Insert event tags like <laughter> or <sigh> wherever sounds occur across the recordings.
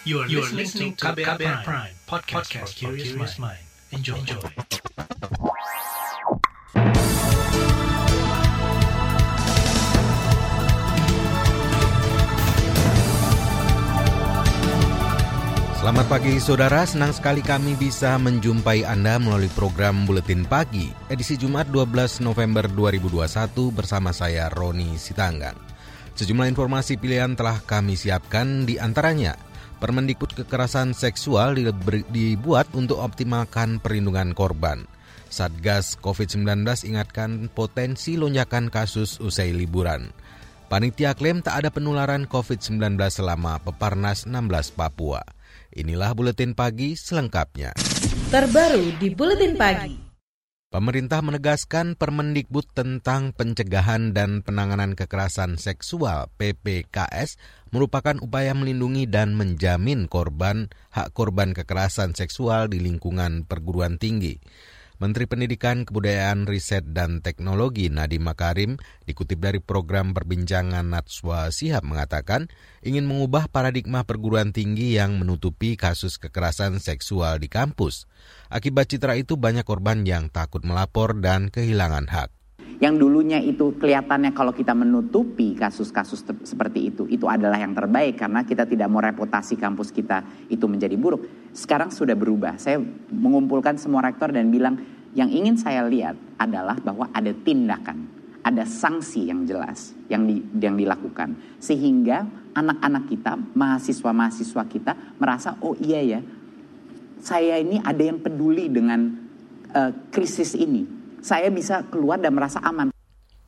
You are, you are listening to KBR, KBR Prime, Prime podcast, podcast for curious mind. Enjoy. Enjoy. Selamat pagi saudara, senang sekali kami bisa menjumpai Anda melalui program Buletin Pagi, edisi Jumat 12 November 2021 bersama saya Roni Sitanggang. Sejumlah informasi pilihan telah kami siapkan di antaranya – Permendikbud kekerasan seksual dibuat untuk optimalkan perlindungan korban. Satgas COVID-19 ingatkan potensi lonjakan kasus usai liburan. Panitia klaim tak ada penularan COVID-19 selama Peparnas 16 Papua. Inilah Buletin Pagi selengkapnya. Terbaru di Buletin Pagi. Pemerintah menegaskan Permendikbud tentang pencegahan dan penanganan kekerasan seksual PPKS merupakan upaya melindungi dan menjamin korban hak korban kekerasan seksual di lingkungan perguruan tinggi. Menteri Pendidikan, Kebudayaan, Riset, dan Teknologi Nadiem Makarim dikutip dari program perbincangan Natswa Sihab mengatakan ingin mengubah paradigma perguruan tinggi yang menutupi kasus kekerasan seksual di kampus. Akibat citra itu banyak korban yang takut melapor dan kehilangan hak. Yang dulunya itu kelihatannya kalau kita menutupi kasus-kasus seperti itu, itu adalah yang terbaik karena kita tidak mau reputasi kampus kita itu menjadi buruk sekarang sudah berubah. Saya mengumpulkan semua rektor dan bilang yang ingin saya lihat adalah bahwa ada tindakan, ada sanksi yang jelas yang di, yang dilakukan sehingga anak-anak kita, mahasiswa-mahasiswa kita merasa oh iya ya, saya ini ada yang peduli dengan uh, krisis ini. Saya bisa keluar dan merasa aman.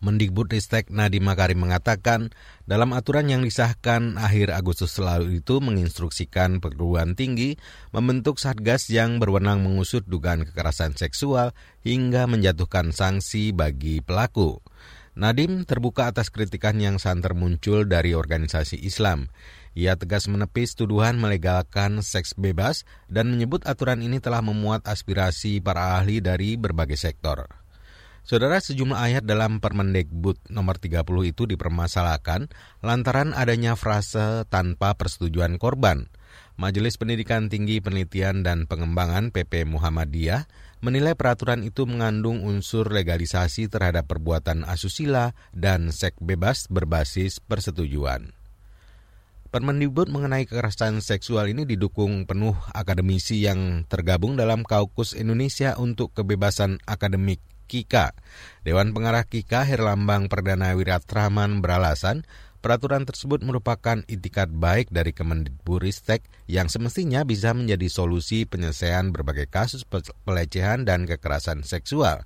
Mendikbud Ristek Nadiem Makarim mengatakan, dalam aturan yang disahkan akhir Agustus lalu itu menginstruksikan perguruan tinggi membentuk satgas yang berwenang mengusut dugaan kekerasan seksual hingga menjatuhkan sanksi bagi pelaku. Nadim terbuka atas kritikan yang santer muncul dari organisasi Islam. Ia tegas menepis tuduhan melegalkan seks bebas dan menyebut aturan ini telah memuat aspirasi para ahli dari berbagai sektor. Saudara sejumlah ayat dalam Permendikbud nomor 30 itu dipermasalahkan lantaran adanya frase tanpa persetujuan korban. Majelis Pendidikan Tinggi Penelitian dan Pengembangan PP Muhammadiyah menilai peraturan itu mengandung unsur legalisasi terhadap perbuatan asusila dan seks bebas berbasis persetujuan. Permendikbud mengenai kekerasan seksual ini didukung penuh akademisi yang tergabung dalam Kaukus Indonesia untuk Kebebasan Akademik KIKA. Dewan Pengarah KIKA Herlambang Perdana Wiratraman beralasan peraturan tersebut merupakan itikat baik dari Kemendikbudristek yang semestinya bisa menjadi solusi penyelesaian berbagai kasus pelecehan dan kekerasan seksual.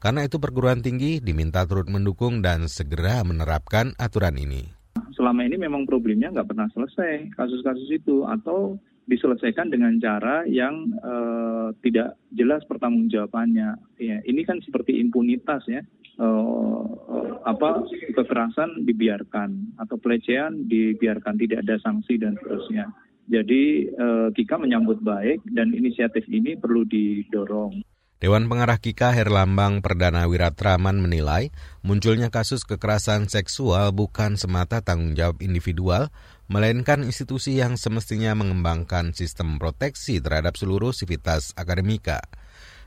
Karena itu perguruan tinggi diminta turut mendukung dan segera menerapkan aturan ini. Selama ini memang problemnya nggak pernah selesai kasus-kasus itu atau diselesaikan dengan cara yang uh, tidak jelas pertanggungjawabannya. Ya, ini kan seperti impunitas ya. Uh, apa kekerasan dibiarkan atau pelecehan dibiarkan tidak ada sanksi dan seterusnya. Jadi uh, Kika menyambut baik dan inisiatif ini perlu didorong. Dewan Pengarah Kika Herlambang Perdana Wiratraman menilai munculnya kasus kekerasan seksual bukan semata tanggung jawab individual, melainkan institusi yang semestinya mengembangkan sistem proteksi terhadap seluruh sivitas akademika.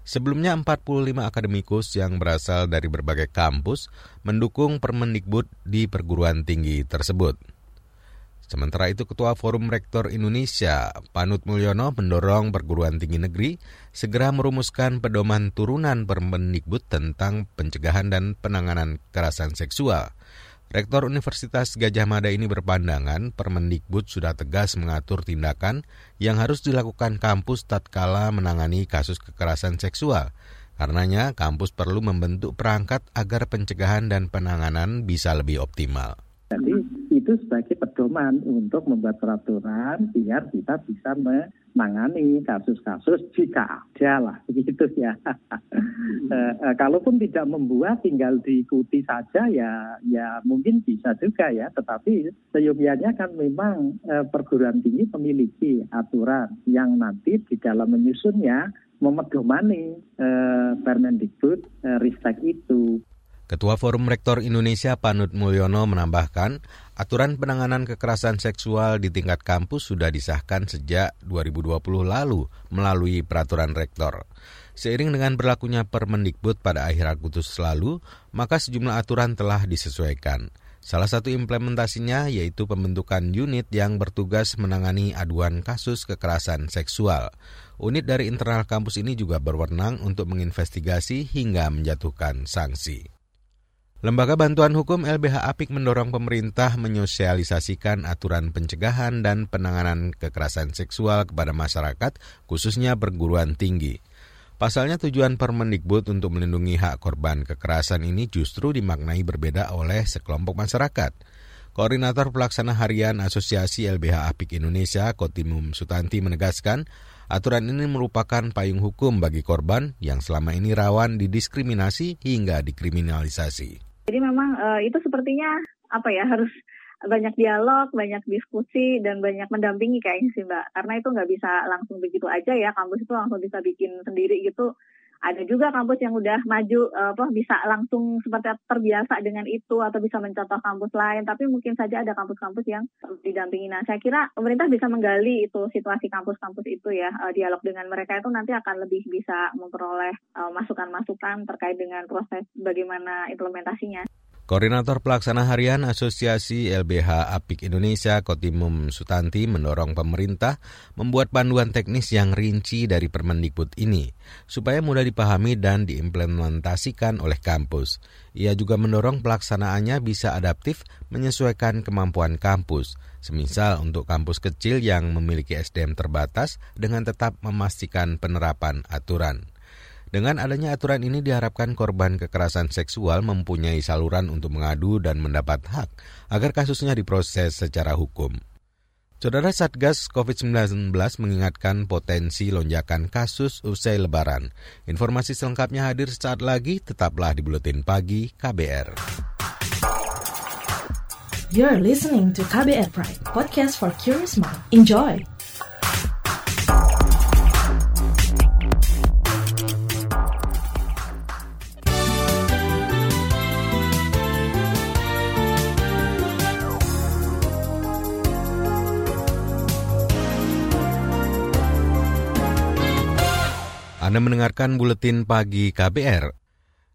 Sebelumnya 45 akademikus yang berasal dari berbagai kampus mendukung Permendikbud di perguruan tinggi tersebut. Sementara itu Ketua Forum Rektor Indonesia, Panut Mulyono mendorong perguruan tinggi negeri segera merumuskan pedoman turunan Permendikbud tentang pencegahan dan penanganan kekerasan seksual. Rektor Universitas Gajah Mada ini berpandangan Permendikbud sudah tegas mengatur tindakan yang harus dilakukan kampus tatkala menangani kasus kekerasan seksual. Karenanya, kampus perlu membentuk perangkat agar pencegahan dan penanganan bisa lebih optimal. Jadi itu sebagai pedoman untuk membuat peraturan biar kita bisa menangani kasus-kasus jika ada lah begitu <laughs> ya. e, e, kalaupun tidak membuat tinggal diikuti saja ya ya mungkin bisa juga ya. Tetapi seyogianya kan memang e, perguruan tinggi memiliki aturan yang nanti di dalam menyusunnya memedomani e, Permendikbud e, Ristek itu. Ketua Forum Rektor Indonesia Panut Mulyono menambahkan, Aturan penanganan kekerasan seksual di tingkat kampus sudah disahkan sejak 2020 lalu melalui peraturan rektor. Seiring dengan berlakunya Permendikbud pada akhir Agustus lalu, maka sejumlah aturan telah disesuaikan. Salah satu implementasinya yaitu pembentukan unit yang bertugas menangani aduan kasus kekerasan seksual. Unit dari internal kampus ini juga berwenang untuk menginvestigasi hingga menjatuhkan sanksi. Lembaga Bantuan Hukum LBH Apik mendorong pemerintah menyosialisasikan aturan pencegahan dan penanganan kekerasan seksual kepada masyarakat, khususnya perguruan tinggi. Pasalnya tujuan Permendikbud untuk melindungi hak korban kekerasan ini justru dimaknai berbeda oleh sekelompok masyarakat. Koordinator Pelaksana Harian Asosiasi LBH Apik Indonesia, Kotimum Sutanti menegaskan, aturan ini merupakan payung hukum bagi korban yang selama ini rawan didiskriminasi hingga dikriminalisasi. Jadi memang uh, itu sepertinya apa ya harus banyak dialog, banyak diskusi, dan banyak mendampingi kayaknya sih Mbak. Karena itu nggak bisa langsung begitu aja ya, kampus itu langsung bisa bikin sendiri gitu. Ada juga kampus yang udah maju, apa bisa langsung seperti terbiasa dengan itu atau bisa mencontoh kampus lain. Tapi mungkin saja ada kampus-kampus yang didampingi. Nah, saya kira pemerintah bisa menggali itu situasi kampus-kampus itu ya. Uh, dialog dengan mereka itu nanti akan lebih bisa memperoleh masukan masukan-masukan terkait dengan proses bagaimana implementasinya. Koordinator Pelaksana Harian Asosiasi LBH Apik Indonesia Kotimum Sutanti mendorong pemerintah membuat panduan teknis yang rinci dari Permendikbud ini supaya mudah dipahami dan diimplementasikan oleh kampus. Ia juga mendorong pelaksanaannya bisa adaptif menyesuaikan kemampuan kampus, semisal untuk kampus kecil yang memiliki SDM terbatas dengan tetap memastikan penerapan aturan. Dengan adanya aturan ini diharapkan korban kekerasan seksual mempunyai saluran untuk mengadu dan mendapat hak agar kasusnya diproses secara hukum. Saudara Satgas COVID-19 mengingatkan potensi lonjakan kasus usai lebaran. Informasi selengkapnya hadir saat lagi, tetaplah di Buletin Pagi KBR. You're listening to KBR Pride, podcast for curious mind. Enjoy! Anda mendengarkan buletin pagi KBR.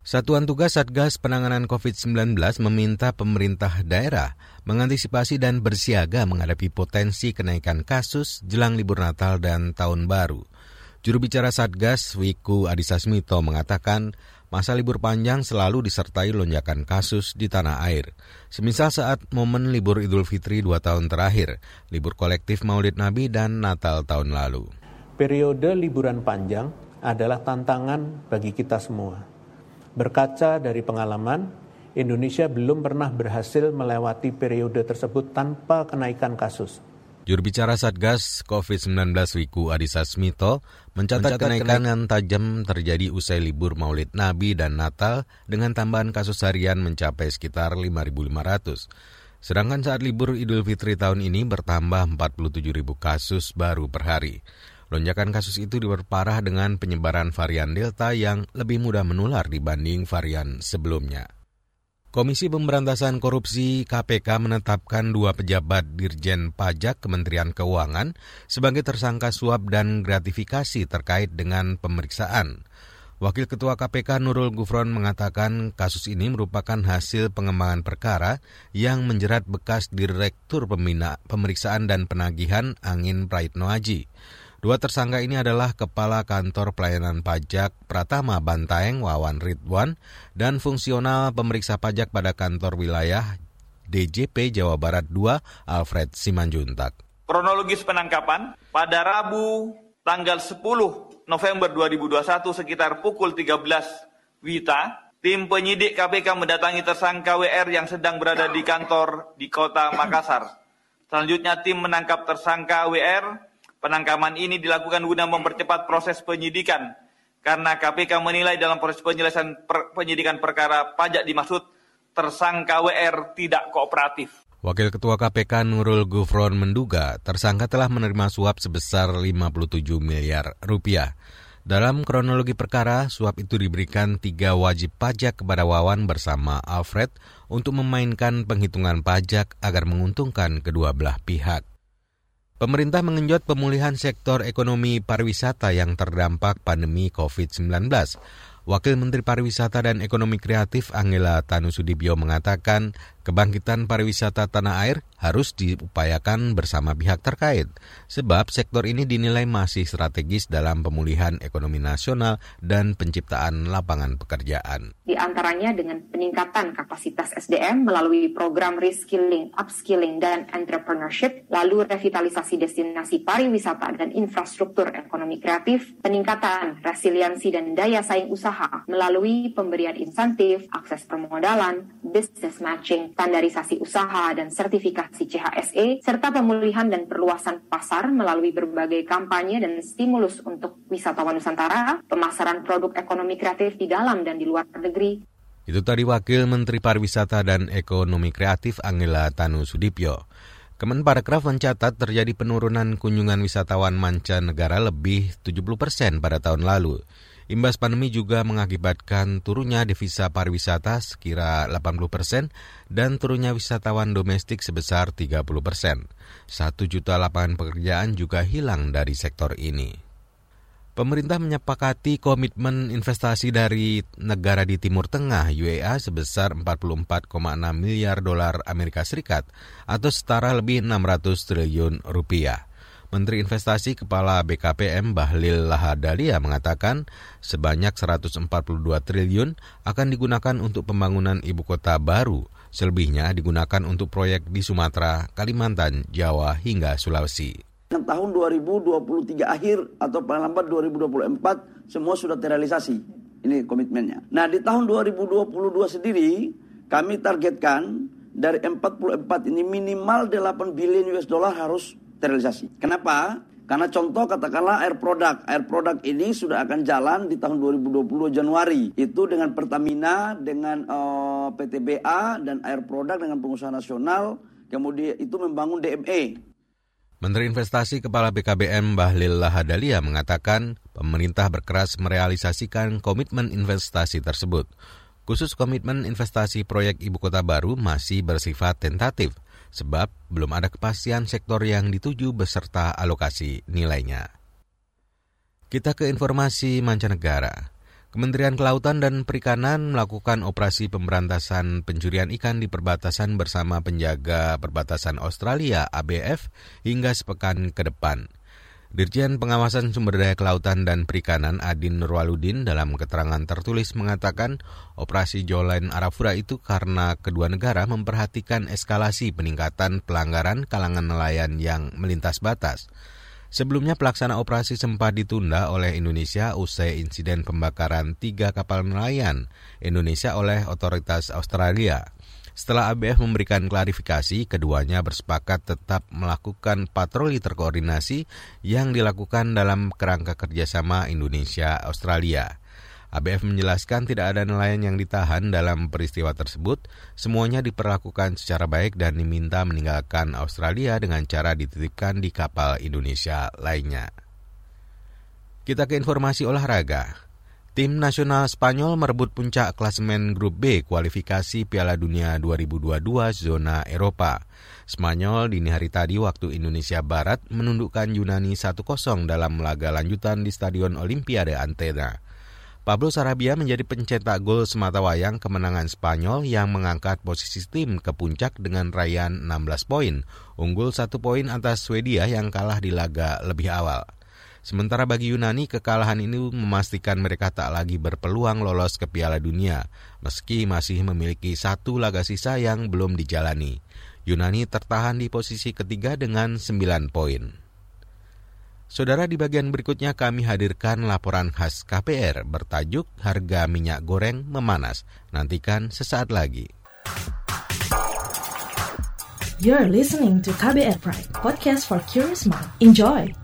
Satuan Tugas Satgas Penanganan COVID-19 meminta pemerintah daerah mengantisipasi dan bersiaga menghadapi potensi kenaikan kasus jelang libur Natal dan Tahun Baru. Juru bicara Satgas, Wiku Adhisa Smito mengatakan masa libur panjang selalu disertai lonjakan kasus di tanah air. Semisal saat momen libur Idul Fitri dua tahun terakhir, libur kolektif Maulid Nabi dan Natal tahun lalu. Periode liburan panjang adalah tantangan bagi kita semua. Berkaca dari pengalaman, Indonesia belum pernah berhasil melewati periode tersebut tanpa kenaikan kasus. Juru bicara Satgas COVID-19 Wiku Adhisa Smito mencatat, mencatat kenaikan yang tajam terjadi usai libur Maulid Nabi dan Natal dengan tambahan kasus harian mencapai sekitar 5.500. Sedangkan saat libur Idul Fitri tahun ini bertambah 47.000 kasus baru per hari. Lonjakan kasus itu diperparah dengan penyebaran varian Delta yang lebih mudah menular dibanding varian sebelumnya. Komisi Pemberantasan Korupsi KPK menetapkan dua pejabat Dirjen Pajak Kementerian Keuangan sebagai tersangka suap dan gratifikasi terkait dengan pemeriksaan. Wakil Ketua KPK Nurul Gufron mengatakan kasus ini merupakan hasil pengembangan perkara yang menjerat bekas Direktur Pembina Pemeriksaan dan Penagihan Angin Praitno Aji. Dua tersangka ini adalah Kepala Kantor Pelayanan Pajak Pratama Bantaeng Wawan Ridwan dan fungsional pemeriksa pajak pada kantor wilayah DJP Jawa Barat 2 Alfred Simanjuntak. Kronologis penangkapan pada Rabu tanggal 10 November 2021 sekitar pukul 13 Wita, tim penyidik KPK mendatangi tersangka WR yang sedang berada di kantor di kota Makassar. Selanjutnya tim menangkap tersangka WR Penangkapan ini dilakukan guna mempercepat proses penyidikan karena KPK menilai dalam proses penyelesaian per, penyidikan perkara pajak dimaksud tersangka WR tidak kooperatif. Wakil Ketua KPK Nurul Gufron menduga tersangka telah menerima suap sebesar 57 miliar rupiah. Dalam kronologi perkara, suap itu diberikan tiga wajib pajak kepada Wawan bersama Alfred untuk memainkan penghitungan pajak agar menguntungkan kedua belah pihak. Pemerintah mengenjot pemulihan sektor ekonomi pariwisata yang terdampak pandemi COVID-19. Wakil Menteri Pariwisata dan Ekonomi Kreatif Angela Tanusudibyo mengatakan kebangkitan pariwisata tanah air harus diupayakan bersama pihak terkait, sebab sektor ini dinilai masih strategis dalam pemulihan ekonomi nasional dan penciptaan lapangan pekerjaan. Di antaranya dengan peningkatan kapasitas SDM melalui program reskilling, upskilling, dan entrepreneurship, lalu revitalisasi destinasi pariwisata dan infrastruktur ekonomi kreatif, peningkatan resiliensi dan daya saing usaha melalui pemberian insentif, akses permodalan, business matching, standarisasi usaha, dan sertifikasi CHSE, serta pemulihan dan perluasan pasar melalui berbagai kampanye dan stimulus untuk wisatawan Nusantara, pemasaran produk ekonomi kreatif di dalam dan di luar negeri, itu tadi Wakil Menteri Pariwisata dan Ekonomi Kreatif Angela Tanu Sudipyo. Kemenparekraf mencatat terjadi penurunan kunjungan wisatawan mancanegara lebih 70 persen pada tahun lalu. Imbas pandemi juga mengakibatkan turunnya devisa pariwisata sekira 80 persen dan turunnya wisatawan domestik sebesar 30 persen. Satu juta lapangan pekerjaan juga hilang dari sektor ini. Pemerintah menyepakati komitmen investasi dari negara di Timur Tengah UEA sebesar 44,6 miliar dolar Amerika Serikat atau setara lebih 600 triliun rupiah. Menteri Investasi Kepala BKPM Bahlil Lahadalia mengatakan sebanyak 142 triliun akan digunakan untuk pembangunan ibu kota baru. Selebihnya digunakan untuk proyek di Sumatera, Kalimantan, Jawa, hingga Sulawesi. Tahun 2023 akhir atau paling lambat 2024 semua sudah terrealisasi. Ini komitmennya. Nah di tahun 2022 sendiri kami targetkan dari 44 ini minimal 8 billion US dollar harus terrealisasi. Kenapa? Karena contoh katakanlah air product. Air product ini sudah akan jalan di tahun 2020 Januari. Itu dengan Pertamina, dengan uh, eh, PTBA, dan air product dengan pengusaha nasional. Kemudian itu membangun DME. Menteri Investasi Kepala BKBM Bahlil Lahadalia mengatakan pemerintah berkeras merealisasikan komitmen investasi tersebut. Khusus komitmen investasi proyek ibu kota baru masih bersifat tentatif sebab belum ada kepastian sektor yang dituju beserta alokasi nilainya. Kita ke informasi mancanegara. Kementerian Kelautan dan Perikanan melakukan operasi pemberantasan pencurian ikan di perbatasan bersama penjaga perbatasan Australia ABF hingga sepekan ke depan. Dirjen Pengawasan Sumber Daya Kelautan dan Perikanan Adin Nurwaludin dalam keterangan tertulis mengatakan operasi Jolain Arafura itu karena kedua negara memperhatikan eskalasi peningkatan pelanggaran kalangan nelayan yang melintas batas. Sebelumnya pelaksana operasi sempat ditunda oleh Indonesia usai insiden pembakaran tiga kapal nelayan Indonesia oleh otoritas Australia. Setelah ABF memberikan klarifikasi, keduanya bersepakat tetap melakukan patroli terkoordinasi yang dilakukan dalam kerangka kerjasama Indonesia-Australia. ABF menjelaskan tidak ada nelayan yang ditahan dalam peristiwa tersebut, semuanya diperlakukan secara baik dan diminta meninggalkan Australia dengan cara dititipkan di kapal Indonesia lainnya. Kita ke informasi olahraga. Tim nasional Spanyol merebut puncak klasemen Grup B kualifikasi Piala Dunia 2022 zona Eropa. Spanyol dini hari tadi waktu Indonesia Barat menundukkan Yunani 1-0 dalam laga lanjutan di Stadion Olimpiade Antena. Pablo Sarabia menjadi pencetak gol semata wayang kemenangan Spanyol yang mengangkat posisi tim ke puncak dengan raihan 16 poin, unggul satu poin atas Swedia yang kalah di laga lebih awal. Sementara bagi Yunani, kekalahan ini memastikan mereka tak lagi berpeluang lolos ke Piala Dunia, meski masih memiliki satu laga sisa yang belum dijalani. Yunani tertahan di posisi ketiga dengan 9 poin. Saudara di bagian berikutnya kami hadirkan laporan khas KPR bertajuk harga minyak goreng memanas. Nantikan sesaat lagi. You're listening to KBR Pride, podcast for curious mind. Enjoy!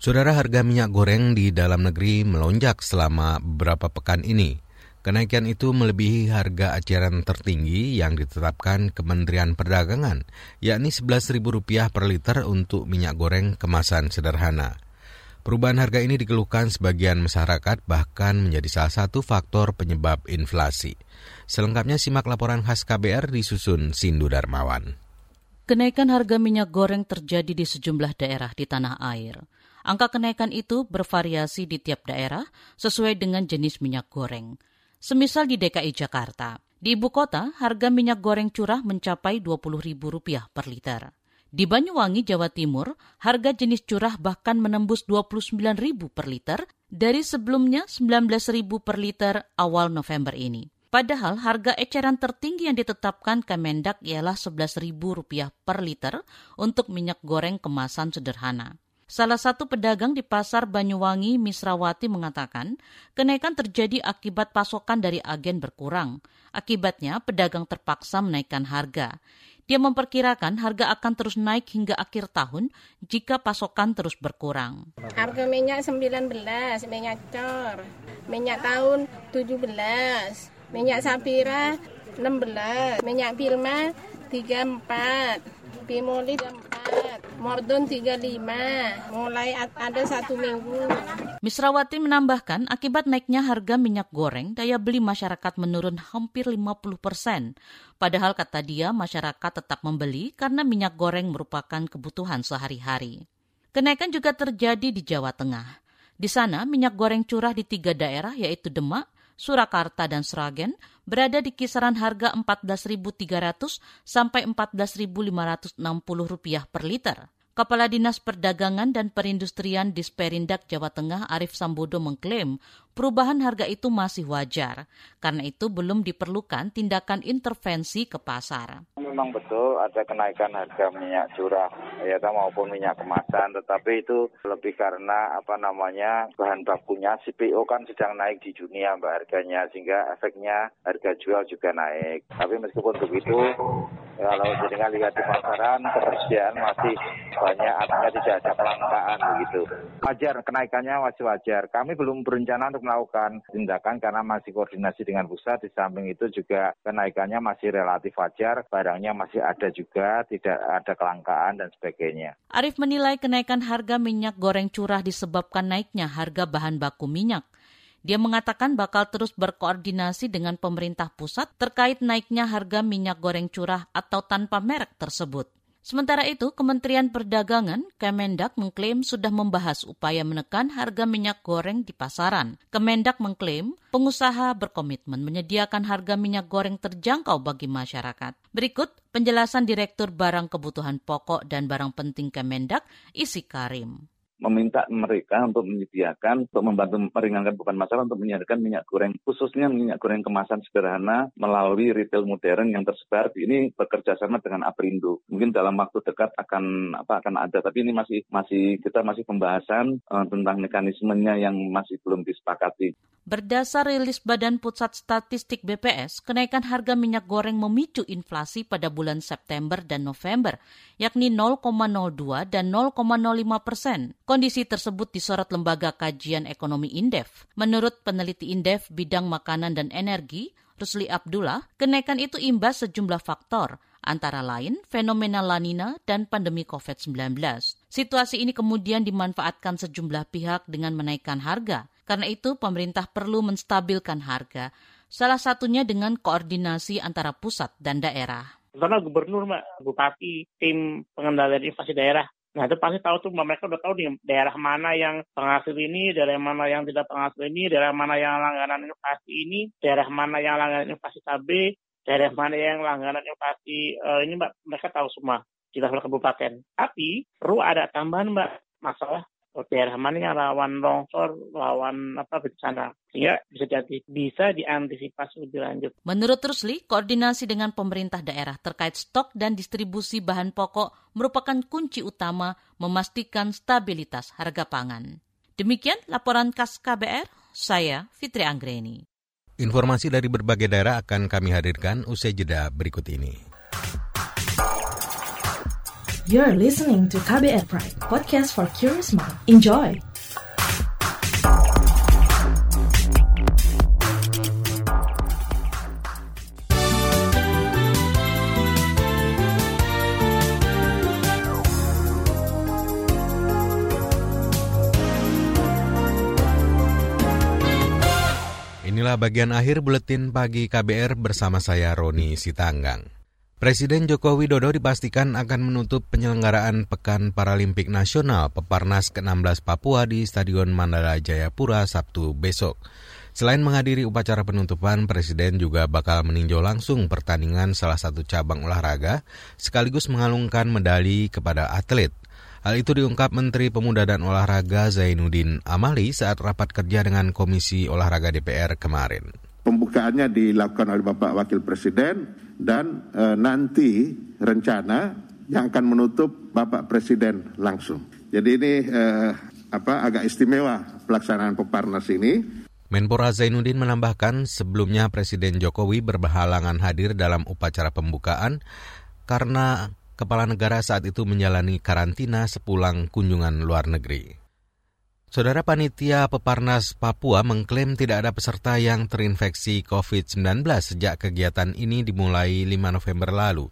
Saudara harga minyak goreng di dalam negeri melonjak selama beberapa pekan ini. Kenaikan itu melebihi harga eceran tertinggi yang ditetapkan Kementerian Perdagangan, yakni Rp11.000 per liter untuk minyak goreng kemasan sederhana. Perubahan harga ini dikeluhkan sebagian masyarakat bahkan menjadi salah satu faktor penyebab inflasi. Selengkapnya simak laporan khas KBR disusun Sindu Darmawan. Kenaikan harga minyak goreng terjadi di sejumlah daerah di tanah air. Angka kenaikan itu bervariasi di tiap daerah sesuai dengan jenis minyak goreng. Semisal di DKI Jakarta, di ibu kota harga minyak goreng curah mencapai Rp20.000 per liter. Di Banyuwangi, Jawa Timur, harga jenis curah bahkan menembus Rp29.000 per liter dari sebelumnya Rp19.000 per liter awal November ini. Padahal harga eceran tertinggi yang ditetapkan Kemendak ialah Rp11.000 per liter untuk minyak goreng kemasan sederhana. Salah satu pedagang di pasar Banyuwangi, Misrawati mengatakan, kenaikan terjadi akibat pasokan dari agen berkurang. Akibatnya, pedagang terpaksa menaikkan harga. Dia memperkirakan harga akan terus naik hingga akhir tahun jika pasokan terus berkurang. Harga minyak 19, minyak cor, minyak tahun 17, minyak sapira 16, minyak pilma 34, Pimoli 4, Mordon 35, mulai ada satu minggu. Misrawati menambahkan, akibat naiknya harga minyak goreng, daya beli masyarakat menurun hampir 50 persen. Padahal kata dia, masyarakat tetap membeli karena minyak goreng merupakan kebutuhan sehari-hari. Kenaikan juga terjadi di Jawa Tengah. Di sana, minyak goreng curah di tiga daerah yaitu Demak, Surakarta dan Sragen berada di kisaran harga 14.300 sampai 14.560 rupiah per liter. Kepala Dinas Perdagangan dan Perindustrian Disperindak Jawa Tengah Arif Sambodo mengklaim perubahan harga itu masih wajar. Karena itu belum diperlukan tindakan intervensi ke pasar. Memang betul ada kenaikan harga minyak curah ya maupun minyak kemasan, tetapi itu lebih karena apa namanya bahan bakunya CPO kan sedang naik di dunia mbak harganya sehingga efeknya harga jual juga naik. Tapi meskipun begitu kalau jenengan lihat di pasaran ketersediaan masih banyak artinya tidak ada kelangkaan begitu. Wajar kenaikannya masih wajar. Kami belum berencana untuk melakukan tindakan karena masih koordinasi dengan pusat. Di samping itu juga kenaikannya masih relatif wajar, barangnya masih ada juga, tidak ada kelangkaan dan sebagainya. Arif menilai kenaikan harga minyak goreng curah disebabkan naiknya harga bahan baku minyak. Dia mengatakan bakal terus berkoordinasi dengan pemerintah pusat terkait naiknya harga minyak goreng curah atau tanpa merek tersebut. Sementara itu, Kementerian Perdagangan, Kemendak mengklaim sudah membahas upaya menekan harga minyak goreng di pasaran. Kemendak mengklaim pengusaha berkomitmen menyediakan harga minyak goreng terjangkau bagi masyarakat. Berikut penjelasan Direktur Barang Kebutuhan Pokok dan Barang Penting Kemendak, Isi Karim meminta mereka untuk menyediakan, untuk membantu meringankan beban masalah untuk menyediakan minyak goreng, khususnya minyak goreng kemasan sederhana melalui retail modern yang tersebar. Ini bekerja sama dengan Aprindo. Mungkin dalam waktu dekat akan apa akan ada, tapi ini masih masih kita masih pembahasan uh, tentang mekanismenya yang masih belum disepakati. Berdasar rilis Badan Pusat Statistik BPS, kenaikan harga minyak goreng memicu inflasi pada bulan September dan November, yakni 0,02 dan 0,05 persen. Kondisi tersebut disorot Lembaga Kajian Ekonomi Indef. Menurut peneliti Indef bidang makanan dan energi, Rusli Abdullah, kenaikan itu imbas sejumlah faktor, antara lain fenomena lanina dan pandemi COVID-19. Situasi ini kemudian dimanfaatkan sejumlah pihak dengan menaikkan harga. Karena itu, pemerintah perlu menstabilkan harga, salah satunya dengan koordinasi antara pusat dan daerah. Karena gubernur, Mbak, bupati, tim pengendalian inflasi daerah Nah itu pasti tahu tuh mereka udah tahu nih daerah mana yang penghasil ini, daerah mana yang tidak penghasil ini, daerah mana yang langganan inflasi ini, daerah mana yang langganan inflasi cabai, daerah mana yang langganan inflasi uh, ini mbak mereka tahu semua di level kabupaten. Tapi perlu ada tambahan mbak masalah daerah mana yang rawan longsor, rawan apa bencana. Sehingga bisa jadi bisa diantisipasi lebih lanjut. Menurut Rusli, koordinasi dengan pemerintah daerah terkait stok dan distribusi bahan pokok merupakan kunci utama memastikan stabilitas harga pangan. Demikian laporan khas KBR, saya Fitri Anggreni. Informasi dari berbagai daerah akan kami hadirkan usai jeda berikut ini. You're listening to KBR Pride, podcast for curious mind. Enjoy! Inilah bagian akhir buletin pagi KBR bersama saya Roni Sitanggang. Presiden Joko Widodo dipastikan akan menutup penyelenggaraan Pekan Paralimpik Nasional Peparnas ke-16 Papua di Stadion Mandala Jayapura Sabtu besok. Selain menghadiri upacara penutupan, Presiden juga bakal meninjau langsung pertandingan salah satu cabang olahraga, sekaligus mengalungkan medali kepada atlet. Hal itu diungkap Menteri Pemuda dan Olahraga Zainuddin Amali saat rapat kerja dengan Komisi Olahraga DPR kemarin. Pembukaannya dilakukan oleh Bapak Wakil Presiden dan e, nanti rencana yang akan menutup Bapak Presiden langsung. Jadi ini e, apa agak istimewa pelaksanaan Peparnas ini. Menpora Zainuddin menambahkan sebelumnya Presiden Jokowi berhalangan hadir dalam upacara pembukaan karena kepala negara saat itu menjalani karantina sepulang kunjungan luar negeri. Saudara Panitia Peparnas Papua mengklaim tidak ada peserta yang terinfeksi COVID-19 sejak kegiatan ini dimulai 5 November lalu.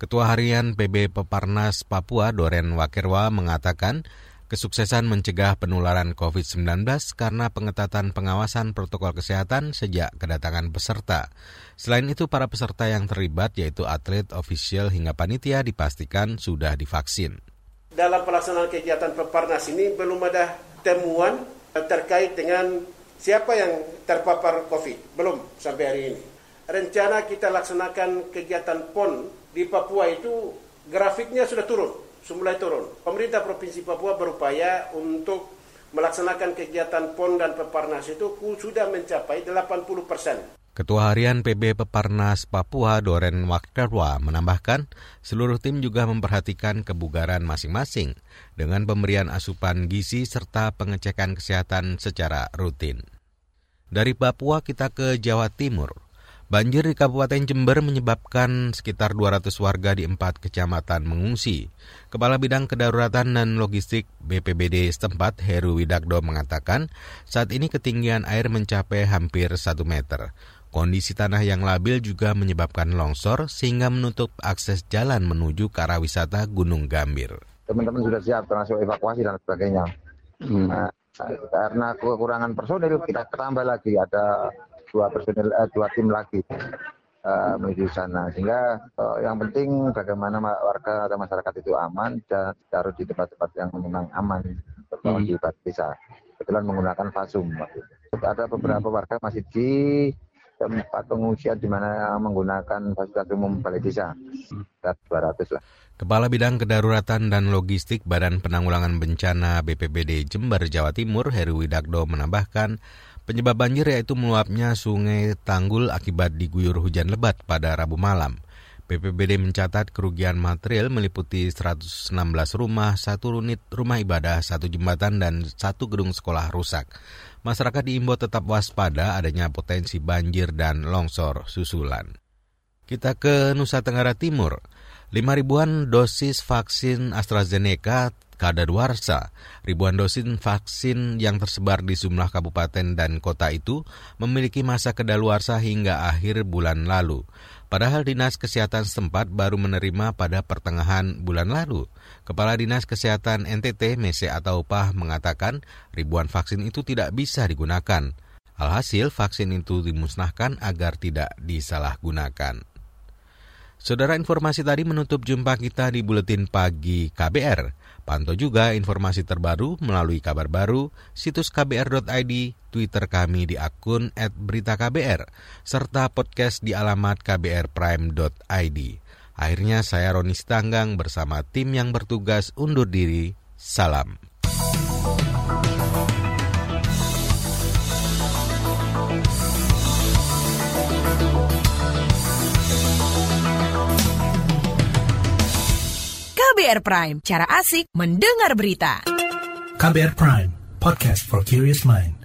Ketua Harian PB Peparnas Papua Doren Wakerwa mengatakan kesuksesan mencegah penularan COVID-19 karena pengetatan pengawasan protokol kesehatan sejak kedatangan peserta. Selain itu, para peserta yang terlibat yaitu atlet, ofisial hingga panitia dipastikan sudah divaksin. Dalam pelaksanaan kegiatan Peparnas ini belum ada temuan terkait dengan siapa yang terpapar COVID. Belum sampai hari ini. Rencana kita laksanakan kegiatan PON di Papua itu grafiknya sudah turun, mulai turun. Pemerintah Provinsi Papua berupaya untuk melaksanakan kegiatan PON dan Peparnas itu sudah mencapai 80 persen. Ketua Harian PB Peparnas Papua Doren Wakterwa menambahkan seluruh tim juga memperhatikan kebugaran masing-masing dengan pemberian asupan gizi serta pengecekan kesehatan secara rutin. Dari Papua kita ke Jawa Timur. Banjir di Kabupaten Jember menyebabkan sekitar 200 warga di empat kecamatan mengungsi. Kepala Bidang Kedaruratan dan Logistik BPBD setempat Heru Widakdo mengatakan saat ini ketinggian air mencapai hampir 1 meter. Kondisi tanah yang labil juga menyebabkan longsor sehingga menutup akses jalan menuju ke arah wisata Gunung Gambir. Teman-teman sudah siap termasuk evakuasi dan sebagainya. Hmm. Nah, karena kekurangan personil kita tambah lagi ada dua personil eh, dua tim lagi uh, menuju sana sehingga uh, yang penting bagaimana warga atau masyarakat itu aman dan taruh di tempat-tempat yang memang aman hmm. di desa kebetulan menggunakan fasum ada beberapa warga masih di tempat pengungsian di mana menggunakan fasilitas umum balai desa. 200 lah. Kepala Bidang Kedaruratan dan Logistik Badan Penanggulangan Bencana BPBD Jember, Jawa Timur, Heru Widakdo menambahkan, penyebab banjir yaitu meluapnya sungai Tanggul akibat diguyur hujan lebat pada Rabu malam. BPBD mencatat kerugian material meliputi 116 rumah, satu unit rumah ibadah, satu jembatan, dan satu gedung sekolah rusak. Masyarakat diimbau tetap waspada adanya potensi banjir dan longsor susulan. Kita ke Nusa Tenggara Timur. Lima ribuan dosis vaksin AstraZeneca kadaluarsa. Ribuan dosis vaksin yang tersebar di sejumlah kabupaten dan kota itu memiliki masa kedaluarsa hingga akhir bulan lalu. Padahal Dinas Kesehatan setempat baru menerima pada pertengahan bulan lalu. Kepala Dinas Kesehatan NTT, Mese atau Pah, mengatakan ribuan vaksin itu tidak bisa digunakan. Alhasil, vaksin itu dimusnahkan agar tidak disalahgunakan. Saudara informasi tadi menutup jumpa kita di Buletin Pagi KBR. Pantau juga informasi terbaru melalui kabar baru, situs kbr.id, Twitter kami di akun @beritaKBR, serta podcast di alamat kbrprime.id. Akhirnya saya Roni Stanggang bersama tim yang bertugas undur diri. Salam. KBR Prime, cara asik mendengar berita. KBR Prime, podcast for curious mind.